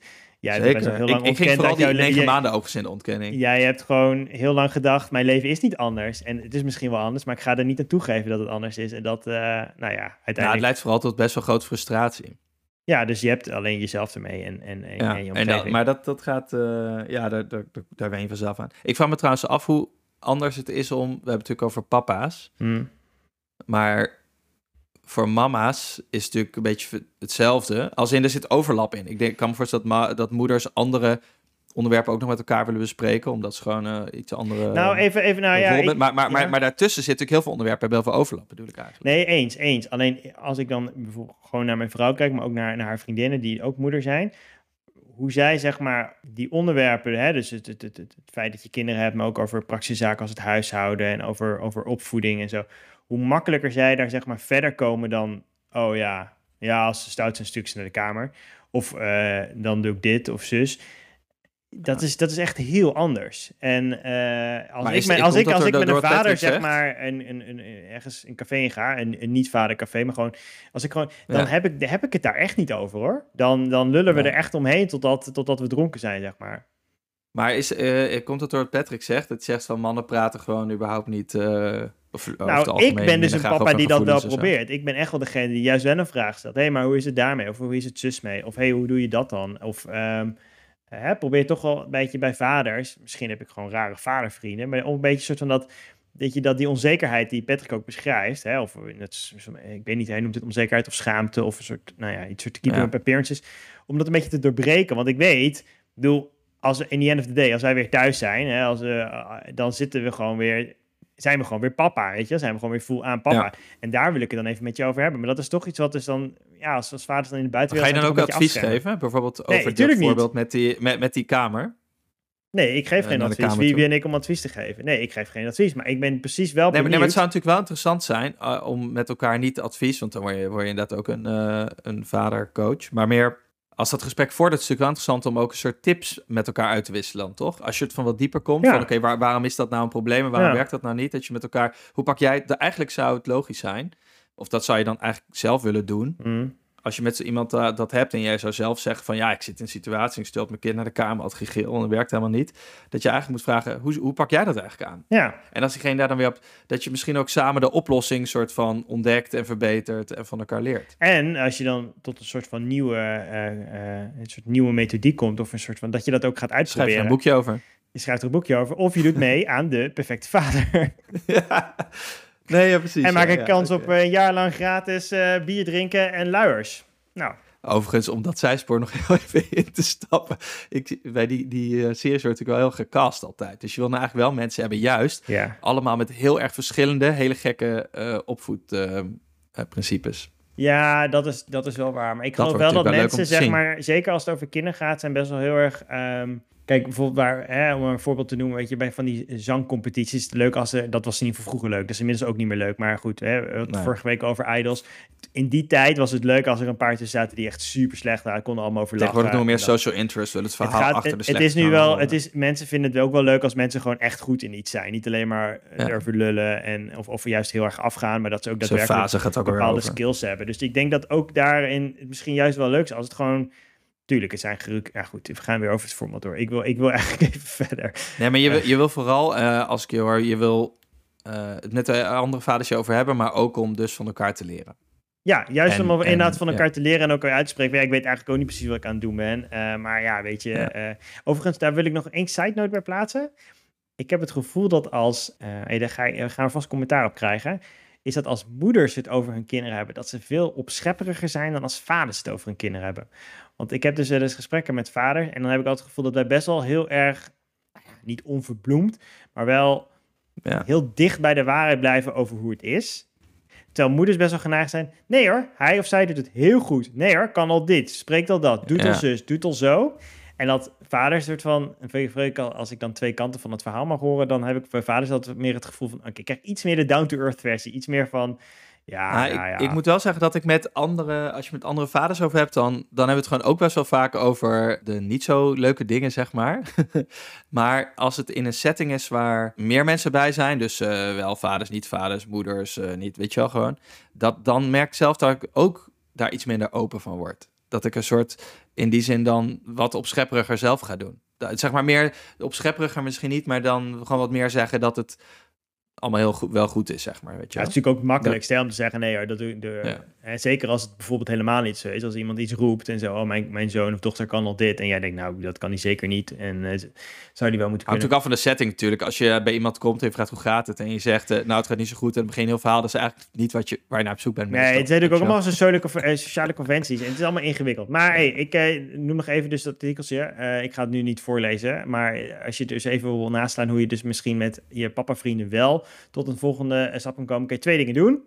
Best Zeker. heel Ik, lang ik ging ontkend vooral dat die negen je- maanden in de ontkenning. Jij hebt gewoon heel lang gedacht, mijn leven is niet anders. En het is misschien wel anders, maar ik ga er niet aan toegeven dat het anders is. En dat, eh, nou ja, Nou, het uiteindelijk... leidt vooral tot best wel grote frustratie. Ja, dus je hebt alleen jezelf ermee en, en, en, Ja, en je en dat, maar dat, dat gaat, eh, ja, daar, daar, daar, daar ben je vanzelf aan. Ik vraag me trouwens af hoe anders het is om, we hebben het natuurlijk over papa's, Hm. maar voor mama's is natuurlijk een beetje hetzelfde. Als in, er zit overlap in. Ik denk, ik kan me voorstellen dat, dat moeders andere onderwerpen ook nog met elkaar willen bespreken, omdat ze gewoon uh, iets andere... Nou, even, even nou ja... Ik, maar, maar, maar, maar daartussen zit natuurlijk heel veel onderwerpen, hebben heel veel overlap, bedoel ik eigenlijk. Nee, eens, eens. Alleen als ik dan bijvoorbeeld gewoon naar mijn vrouw kijk, maar ook naar, naar haar vriendinnen die ook moeder zijn, hoe zij zeg maar die onderwerpen, hè, dus het, het, het, het, feit dat je kinderen hebt, maar ook over praktische zaken als het huishouden en over, over opvoeding en zo, hoe makkelijker zij daar zeg maar verder komen dan, oh ja, ja, als ze stout zijn, stukjes naar de kamer. Of uh, dan doe ik dit of zus. Dat, is, dat is echt heel anders. En uh, als, ik, met, als ik, als ik met een vader, zeg maar, een, een, een, ergens een café in ga, een, een niet-vader café, maar gewoon, als ik gewoon, dan heb, ik, heb ik het daar echt niet over hoor. Dan, dan lullen we er echt omheen totdat, totdat we dronken zijn, zeg maar. Maar is, uh, komt het door wat Patrick zegt? Het zegt van mannen praten gewoon überhaupt niet. Uh, of, nou, ik ben dus een papa die dat wel probeert. Ik ben echt wel degene die juist wel een vraag stelt. Hé, hey, maar hoe is het daarmee? Of hoe is het zus mee? Of hé, hey, hoe doe je dat dan? Of um, hè, probeer toch wel een beetje bij vaders. Misschien heb ik gewoon rare vadervrienden. Maar een beetje soort van dat. Dat je dat die onzekerheid die Patrick ook beschrijft, hè, of het, ik weet niet, hij noemt het onzekerheid of schaamte of een soort, nou ja, iets soort te keep ja. appearances, om dat een beetje te doorbreken. Want ik weet, bedoel, als we in the end of the day, als wij weer thuis zijn, hè, als, uh, dan zitten we gewoon weer zijn we gewoon weer papa, weet je? Zijn we gewoon weer full aan papa. En daar wil ik het dan even met je over hebben. Maar dat is toch iets wat dus dan, ja, als, als vaders dan in de buitenwereld... Ga je dan ook advies geven? Bijvoorbeeld over nee, dit voorbeeld met die, met, met die kamer? Nee, ik geef uh, geen advies. Wie ben ik om advies te geven? Nee, ik geef geen advies, maar ik ben precies wel nee, maar, nee, maar het zou natuurlijk wel interessant zijn uh, om met elkaar niet advies, want dan word je, word je inderdaad ook een, uh, een vader-coach, maar meer als dat gesprek voordat, is het natuurlijk wel interessant om ook een soort tips met elkaar uit te wisselen, toch? Als je het van wat dieper komt, van oké, waar, waarom is dat nou een probleem en waarom werkt dat nou niet? Dat je met elkaar, hoe pak jij het? Eigenlijk zou het logisch zijn, of dat zou je dan eigenlijk zelf willen doen. Mm als je met zo iemand uh, dat hebt en jij zou zelf zeggen van ja, ik zit in een situatie, ik stel mijn kind naar de kamer, had gegil en dat werkt helemaal niet. Dat je eigenlijk moet vragen, hoe, hoe pak jij dat eigenlijk aan? Ja. En als diegene daar dan weer op, dat je misschien ook samen de oplossing soort van ontdekt en verbetert en van elkaar leert. En als je dan tot een soort van nieuwe, uh, uh, een soort nieuwe methodiek komt of een soort van, dat je dat ook gaat uitproberen. Schrijf er een boekje over. Je schrijft er een boekje over of je doet mee aan de perfecte vader. ja. Nee, ja, precies. En maak een kans op een jaar lang gratis bier drinken en luiers. Nou. Overigens, om dat zijspoor nog heel even in te stappen. Ik, bij die, die uh, series wordt natuurlijk wel heel gecast altijd. Dus je wil nou eigenlijk wel mensen hebben, juist. Ja. Allemaal met heel erg verschillende, hele gekke uh, opvoedprincipes. ja, dat is, dat is wel waar. Maar ik geloof wel dat mensen, zeg maar, zeker als het over kinderen gaat, zijn best wel heel erg um, Kijk, bijvoorbeeld waar, hè, om een voorbeeld te noemen, weet je, bij van die zangcompetities, leuk als ze, dat was in ieder geval vroeger leuk, dat is inmiddels ook niet meer leuk, maar goed, hè, vorige week over Idols. In die tijd was het leuk als er een paar tussen zaten die echt super slecht waren, konden allemaal over lachen. Tegenwoordig nog meer social interest, wel het verhaal het gaat, achter de Het is nu wel, het is, mensen vinden het ook wel leuk als mensen gewoon echt goed in iets zijn, niet alleen maar ja. lullen en of, of juist heel erg afgaan, maar dat ze ook daadwerkelijk gaat ook bepaalde skills hebben. Dus ik denk dat ook daarin misschien juist wel leuk is als het gewoon Tuurlijk, het zijn geruk. Ja, goed, we gaan weer over het format door. Ik wil, ik wil eigenlijk even verder. Nee, maar je, je wil vooral, uh, als ik je hoor, je wil uh, het met de andere vaders over hebben, maar ook om dus van elkaar te leren. Ja, juist en, om inderdaad van elkaar te leren en ook uit te spreken. Ja, ik weet eigenlijk ook niet precies wat ik aan het doen ben. Uh, maar ja, weet je. Ja. overigens, daar wil ik nog één side note bij plaatsen. Ik heb het gevoel dat als, hey, daar ga, gaan we vast commentaar op krijgen is dat als moeders het over hun kinderen hebben, dat ze veel opschepperiger zijn dan als vaders het over hun kinderen hebben. Want ik heb dus wel eens gesprekken met vader en dan heb ik altijd het gevoel dat wij best wel heel erg, nou niet onverbloemd, maar wel ja. heel dicht bij de waarheid blijven over hoe het is. Terwijl moeders best wel geneigd zijn. Nee hoor, hij of zij doet het heel goed. Nee hoor, kan al dit, spreekt al dat, doet al zus, doet al zo. En dat vaders soort van, als ik dan twee kanten van het verhaal mag horen, dan heb ik bij vaders altijd meer het gevoel van, oké, ik krijg iets meer de down-to-earth versie, iets meer van, ja, nou, ja, ja. Ik, ik, moet wel zeggen dat ik met andere, als je met andere vaders over hebt, dan, dan hebben we het gewoon ook best wel vaak over de niet zo leuke dingen, zeg maar. maar als het in een setting is waar meer mensen bij zijn, dus uh, wel vaders, niet vaders, moeders, uh, niet, weet je wel gewoon, dat, dan merk ik zelf dat ik ook daar iets minder open van word. Dat ik een soort, in die zin dan, wat opschepperiger zelf ga doen. Zeg maar meer opschepperiger misschien niet, maar dan gewoon wat meer zeggen dat het allemaal heel goed, wel goed is, zeg maar. Weet je Ja, het is natuurlijk ook makkelijk stel om te zeggen, nee hoor, dat doe ik. De, Ja. hè, zeker als het bijvoorbeeld helemaal niet zo is. Als iemand iets roept en zo, oh, mijn, mijn zoon of dochter kan al dit. En jij denkt, nou, dat kan hij zeker niet. En eh, zou die wel moeten Hangt kunnen. ook af van de setting natuurlijk. Als je bij iemand komt en je vraagt hoe gaat het en je zegt, eh, nou het gaat niet zo goed en begin heel verhaal, dat is eigenlijk niet wat je, waar je naar op zoek bent. Nee, meestal, het zijn natuurlijk ook allemaal sociale, eh, sociale conventies. En het is allemaal ingewikkeld. Maar hey, ik noem nog even dus dat artikeltje. Ik ga het nu niet voorlezen. Maar als je dus even wil naslaan hoe je dus misschien met je papa-vrienden wel tot een volgende eh, stap kan komen, kun je twee dingen doen.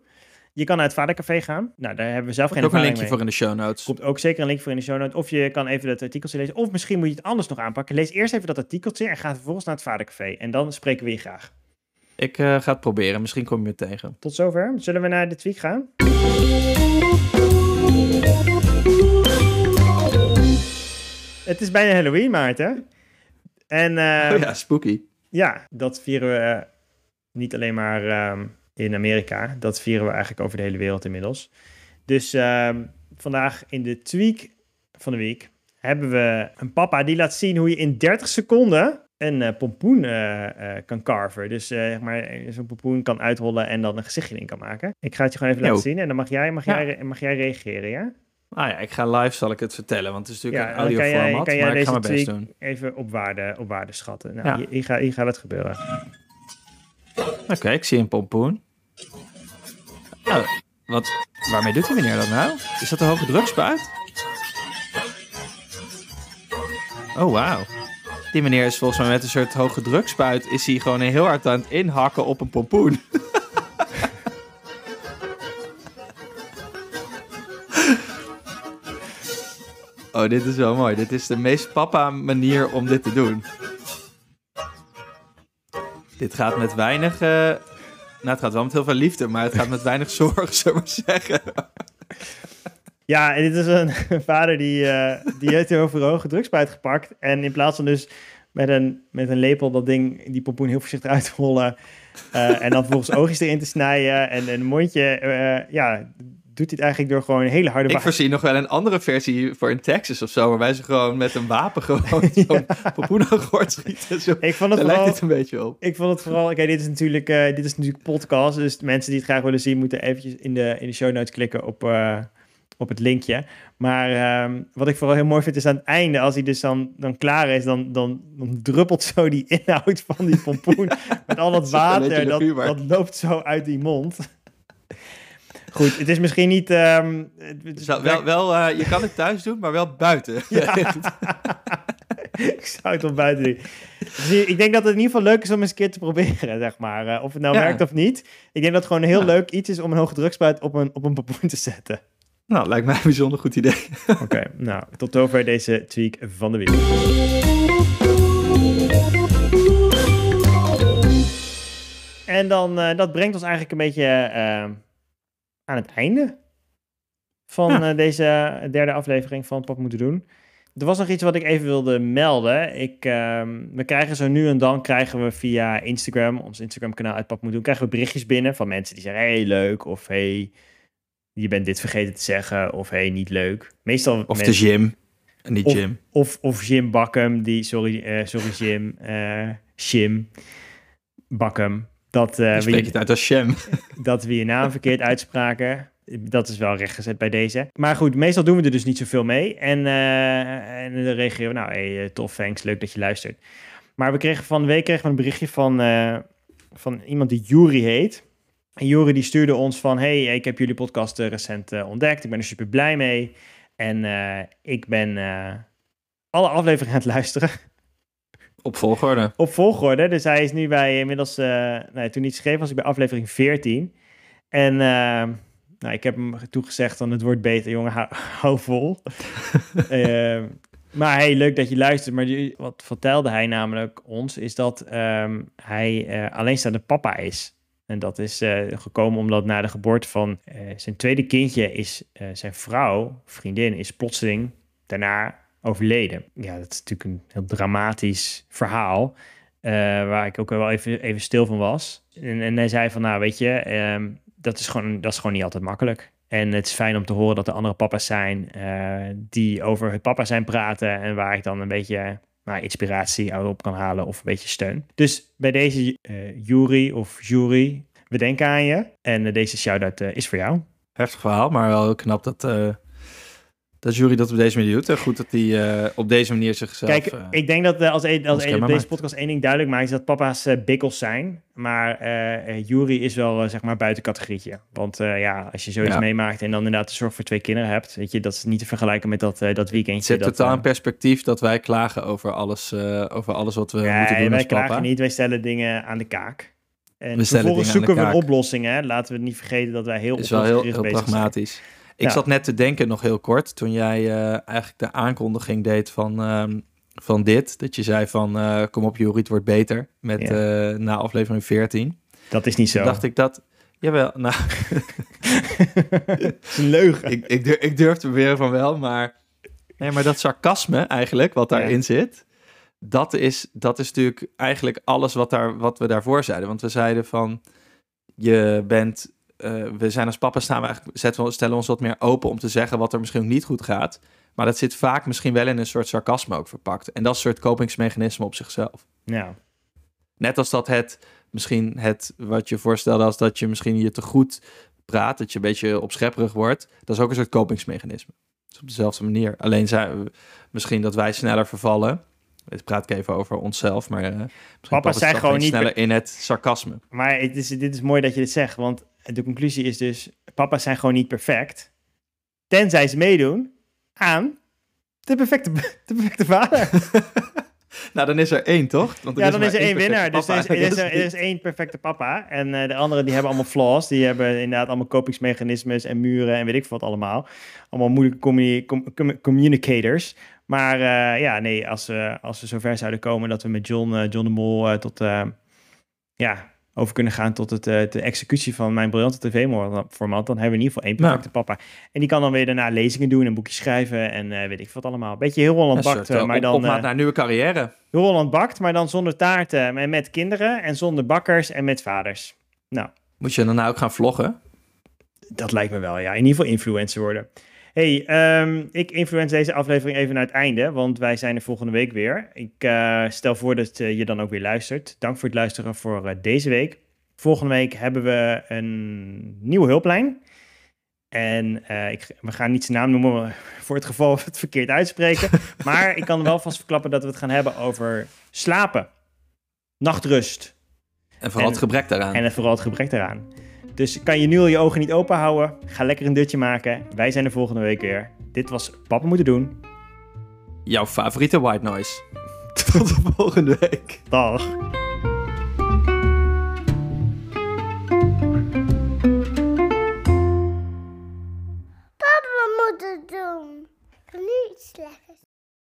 Je kan naar het vadercafé gaan. Nou, daar hebben we zelf geen ook een ervaring linkje mee. voor in de show notes. komt ook zeker een link voor in de show notes. Of je kan even dat artikeltje lezen. Of misschien moet je het anders nog aanpakken. Lees eerst even dat artikeltje en ga vervolgens naar het vadercafé. En dan spreken we je graag. Ik eh, ga het proberen, misschien kom je me tegen. Tot zover. Zullen we naar de tweak gaan? Het is bijna Halloween, Maarten. En oh ja, spooky. ja, dat vieren we eh, niet alleen maar ehm, in Amerika. Dat vieren we eigenlijk over de hele wereld inmiddels. Dus ehm, vandaag in de tweak van de week hebben we een papa die laat zien hoe je in 30 seconden een eh, pompoen eh, eh, kan carven. Dus zeg maar zo'n pompoen kan uitrollen en dan een gezichtje in kan maken. Ik ga het je gewoon even Yo. laten zien en dan mag jij, mag, Ja. jij, mag jij reageren, ja? Ah ja, ik ga live, zal ik het vertellen, want het is natuurlijk Ja, een jij- audioformat, maar ik ga mijn best doen. Even op waarde, op waarde schatten. Nou, Ja. hier, hier, gaat, hier gaat het gebeuren. Oké, ik zie een pompoen. Oh, wat, waarmee doet die meneer dat nou? Is dat een hoge drukspuit? Oh, wauw. Die meneer is volgens mij met een soort hoge drukspuit... is hij gewoon heel hard aan het inhakken op een pompoen. Oh, dit is wel mooi. Dit is de meest papa manier om dit te doen. Dit gaat met weinig... eh, Nou, het gaat wel met heel veel liefde, maar het gaat met weinig zorg, zullen we zeggen. Ja, en dit is een vader die, eh, die heeft heel veel hoge drugspuit gepakt. En in plaats van dus met een, met een lepel dat ding, die pompoen heel voorzichtig uit te rollen. eh, en dan vervolgens oogjes erin te snijden en een mondje. ja, doet hij het eigenlijk door gewoon een hele harde Ik wa- voorzie nog wel een andere versie voor in Texas of zo, waarbij ze gewoon met een wapen gewoon zo'n gort schieten. Zo. Ik vond het Daar lijkt vooral... dit een beetje op. Ik vond het vooral... Oké, dit is natuurlijk eh, dit is natuurlijk podcast. Dus mensen die het graag willen zien... moeten eventjes in de, in de show notes klikken op, eh, op het linkje. Maar ehm, wat ik vooral heel mooi vind is aan het einde... als hij dus dan, dan klaar is... Dan, dan, dan druppelt zo die inhoud van die pompoen... met al dat water. Dat, dat loopt zo uit die mond. Goed, het is misschien niet... ehm, het- is Wel, wel, wel, eh, je kan het thuis doen, maar wel buiten. ik zou het wel buiten doen. Dus ik denk dat het in ieder geval leuk is om eens een keer te proberen, zeg maar. Eh, of het nou Ja. werkt of niet. Ik denk dat het gewoon een heel Ja. leuk iets is om een hoge drukspuit op een, op een pompoen te zetten. nou, lijkt mij een bijzonder goed idee. Oké, nou, tot zover deze tweak van de week. En dan, eh, dat brengt ons eigenlijk een beetje aan het einde van eh, deze derde aflevering van Pap Moeten Doen. Er was nog iets wat ik even wilde melden. Ik, ehm, we krijgen zo nu en dan krijgen we via Instagram, ons Instagram kanaal uit Pap Moet Doen, krijgen we berichtjes binnen van mensen die zeggen, hey, leuk, of hey, je bent dit vergeten te zeggen, of hey, niet leuk. Meestal Of de gym. En niet Of- gym. of, of Jim Bakkum, die, sorry, eh, sorry Jim, eh Jim Bakkum, dat, eh, we, het uit als sham. dat we je naam verkeerd uitspraken. Dat is wel rechtgezet bij deze. Maar goed, meestal doen we er dus niet zoveel mee. En, eh, en dan reageren we, nou, hey, eh, tof, thanks, leuk dat je luistert. Maar we kregen van de week kregen we een berichtje van, van iemand die Juri heet. En Juri die stuurde ons van, hey, ik heb jullie podcast recent ontdekt. Ik ben er super blij mee. En ik ben alle afleveringen aan het luisteren Op volgorde. op volgorde. Dus hij is nu bij inmiddels, eh nee, toen hij het schreef was ik bij aflevering 14. En eh, nou, ik heb hem toegezegd dan het wordt beter, jongen, hou, hou vol. Eh, maar hey, leuk dat je luistert. Maar die- wat vertelde hij namelijk ons, is dat ehm, hij alleenstaande papa is. En dat is gekomen omdat na de geboorte van zijn tweede kindje is zijn vrouw, vriendin, is plotseling daarna overleden. Ja, dat is natuurlijk een heel dramatisch verhaal. eh, waar ik ook wel even, even stil van was. En, en hij zei van, nou weet je, ehm, dat, is gewoon, dat is gewoon niet altijd makkelijk. En het is fijn om te horen dat er andere papa's zijn eh, die over het papa zijn praten. En waar ik dan een beetje nou, inspiratie op kan halen of een beetje steun. Dus bij deze uh, jury of jury, we denken aan je. En deze shout-out is voor jou. Heftig verhaal, maar wel knap dat dat jury dat op deze manier doet. Goed dat hij uh, op deze manier zichzelf... Kijk, uh, ik denk dat uh, als, als deze podcast één ding duidelijk maakt... is dat papa's bikkels zijn. Maar jury is wel zeg maar buiten categorietje. Want ja, als je zoiets ja. meemaakt en dan inderdaad de zorg voor twee kinderen hebt... weet je, dat is niet te vergelijken met dat, dat weekendje. Het zit totaal in perspectief dat wij klagen over alles, over alles wat we moeten doen wij klagen niet, wij stellen dingen aan de kaak. En we vervolgens zoeken we oplossingen. Laten we niet vergeten dat wij heel is wel heel, heel pragmatisch. Zijn. Ik zat net te denken, nog heel kort, toen jij uh, eigenlijk de aankondiging deed van, uh, van dit. Dat je zei van, uh, kom op het wordt beter met, ja. na aflevering 14. Dat is niet zo. dacht ik dat, jawel, nou... het is een leugen. ik, ik, durf, ik durf te beweren van wel, maar... Nee, maar dat sarcasme eigenlijk, wat daarin ja. zit... Dat is, dat is natuurlijk eigenlijk alles wat, daar, wat we daarvoor zeiden. Want we zeiden van, je bent uh, we zijn als papa staan we eigenlijk, zetten, stellen ons wat meer open om te zeggen wat er misschien niet goed gaat. Maar dat zit vaak misschien wel in een soort sarcasme ook verpakt. En dat is een soort kopingsmechanisme op zichzelf. Ja. Net als dat het, misschien het, wat je voorstelde als dat je misschien je te goed praat, dat je een beetje opschepperig wordt. Dat is ook een soort kopingsmechanisme. Dus op dezelfde manier. Alleen zijn we, misschien dat wij sneller vervallen. Ik praat ik even over onszelf, maar uh, papa zijn gewoon niet sneller in het sarcasme. Maar het is, dit is mooi dat je dit zegt, want de conclusie is dus, papa's zijn gewoon niet perfect. Tenzij ze meedoen aan de perfecte, de perfecte vader. nou, dan is er één, toch? Want er ja, dan is er één winnaar. Dus er is, er, is, er is één perfecte papa. En uh, de anderen die hebben allemaal flaws. Die hebben inderdaad allemaal kopingsmechanismes en muren en weet ik wat allemaal. Allemaal moeilijke communi com communicators. Maar uh, ja, nee, als, we als we zover zouden komen dat we met John, uh, John de Mol tot... ja, over kunnen gaan tot het, uh, de executie van mijn briljante tv-format, dan hebben we in ieder geval één perfecte nou. papa. En die kan dan weer daarna lezingen doen en boekjes schrijven en uh, weet ik wat allemaal. Beetje heel Holland bakt, uh, maar dan... Op naar nieuwe carrière. Heel Holland bakt, maar dan zonder taarten en met kinderen en zonder bakkers en met vaders. Nou. Moet je dan nou ook gaan vloggen? Dat lijkt me wel, ja. In ieder geval influencer worden. Hey, um, ik influence deze aflevering even naar het einde, want wij zijn er volgende week weer. Ik uh, stel voor dat uh, je dan ook weer luistert. Dank voor het luisteren voor uh, deze week. Volgende week hebben we een nieuwe hulplijn. En ik, we gaan niet zijn naam noemen voor het geval we het verkeerd uitspreken. maar ik kan wel vast verklappen dat we het gaan hebben over slapen, nachtrust. En vooral en, het gebrek daaraan. En vooral het gebrek daaraan. Dus kan je nu al je ogen niet open houden? Ga lekker een dutje maken. Wij zijn er volgende week weer. Dit was Papa Moeten Doen. Jouw favoriete white noise. Tot de volgende week. Dag. Papa moet het doen. Niet slecht.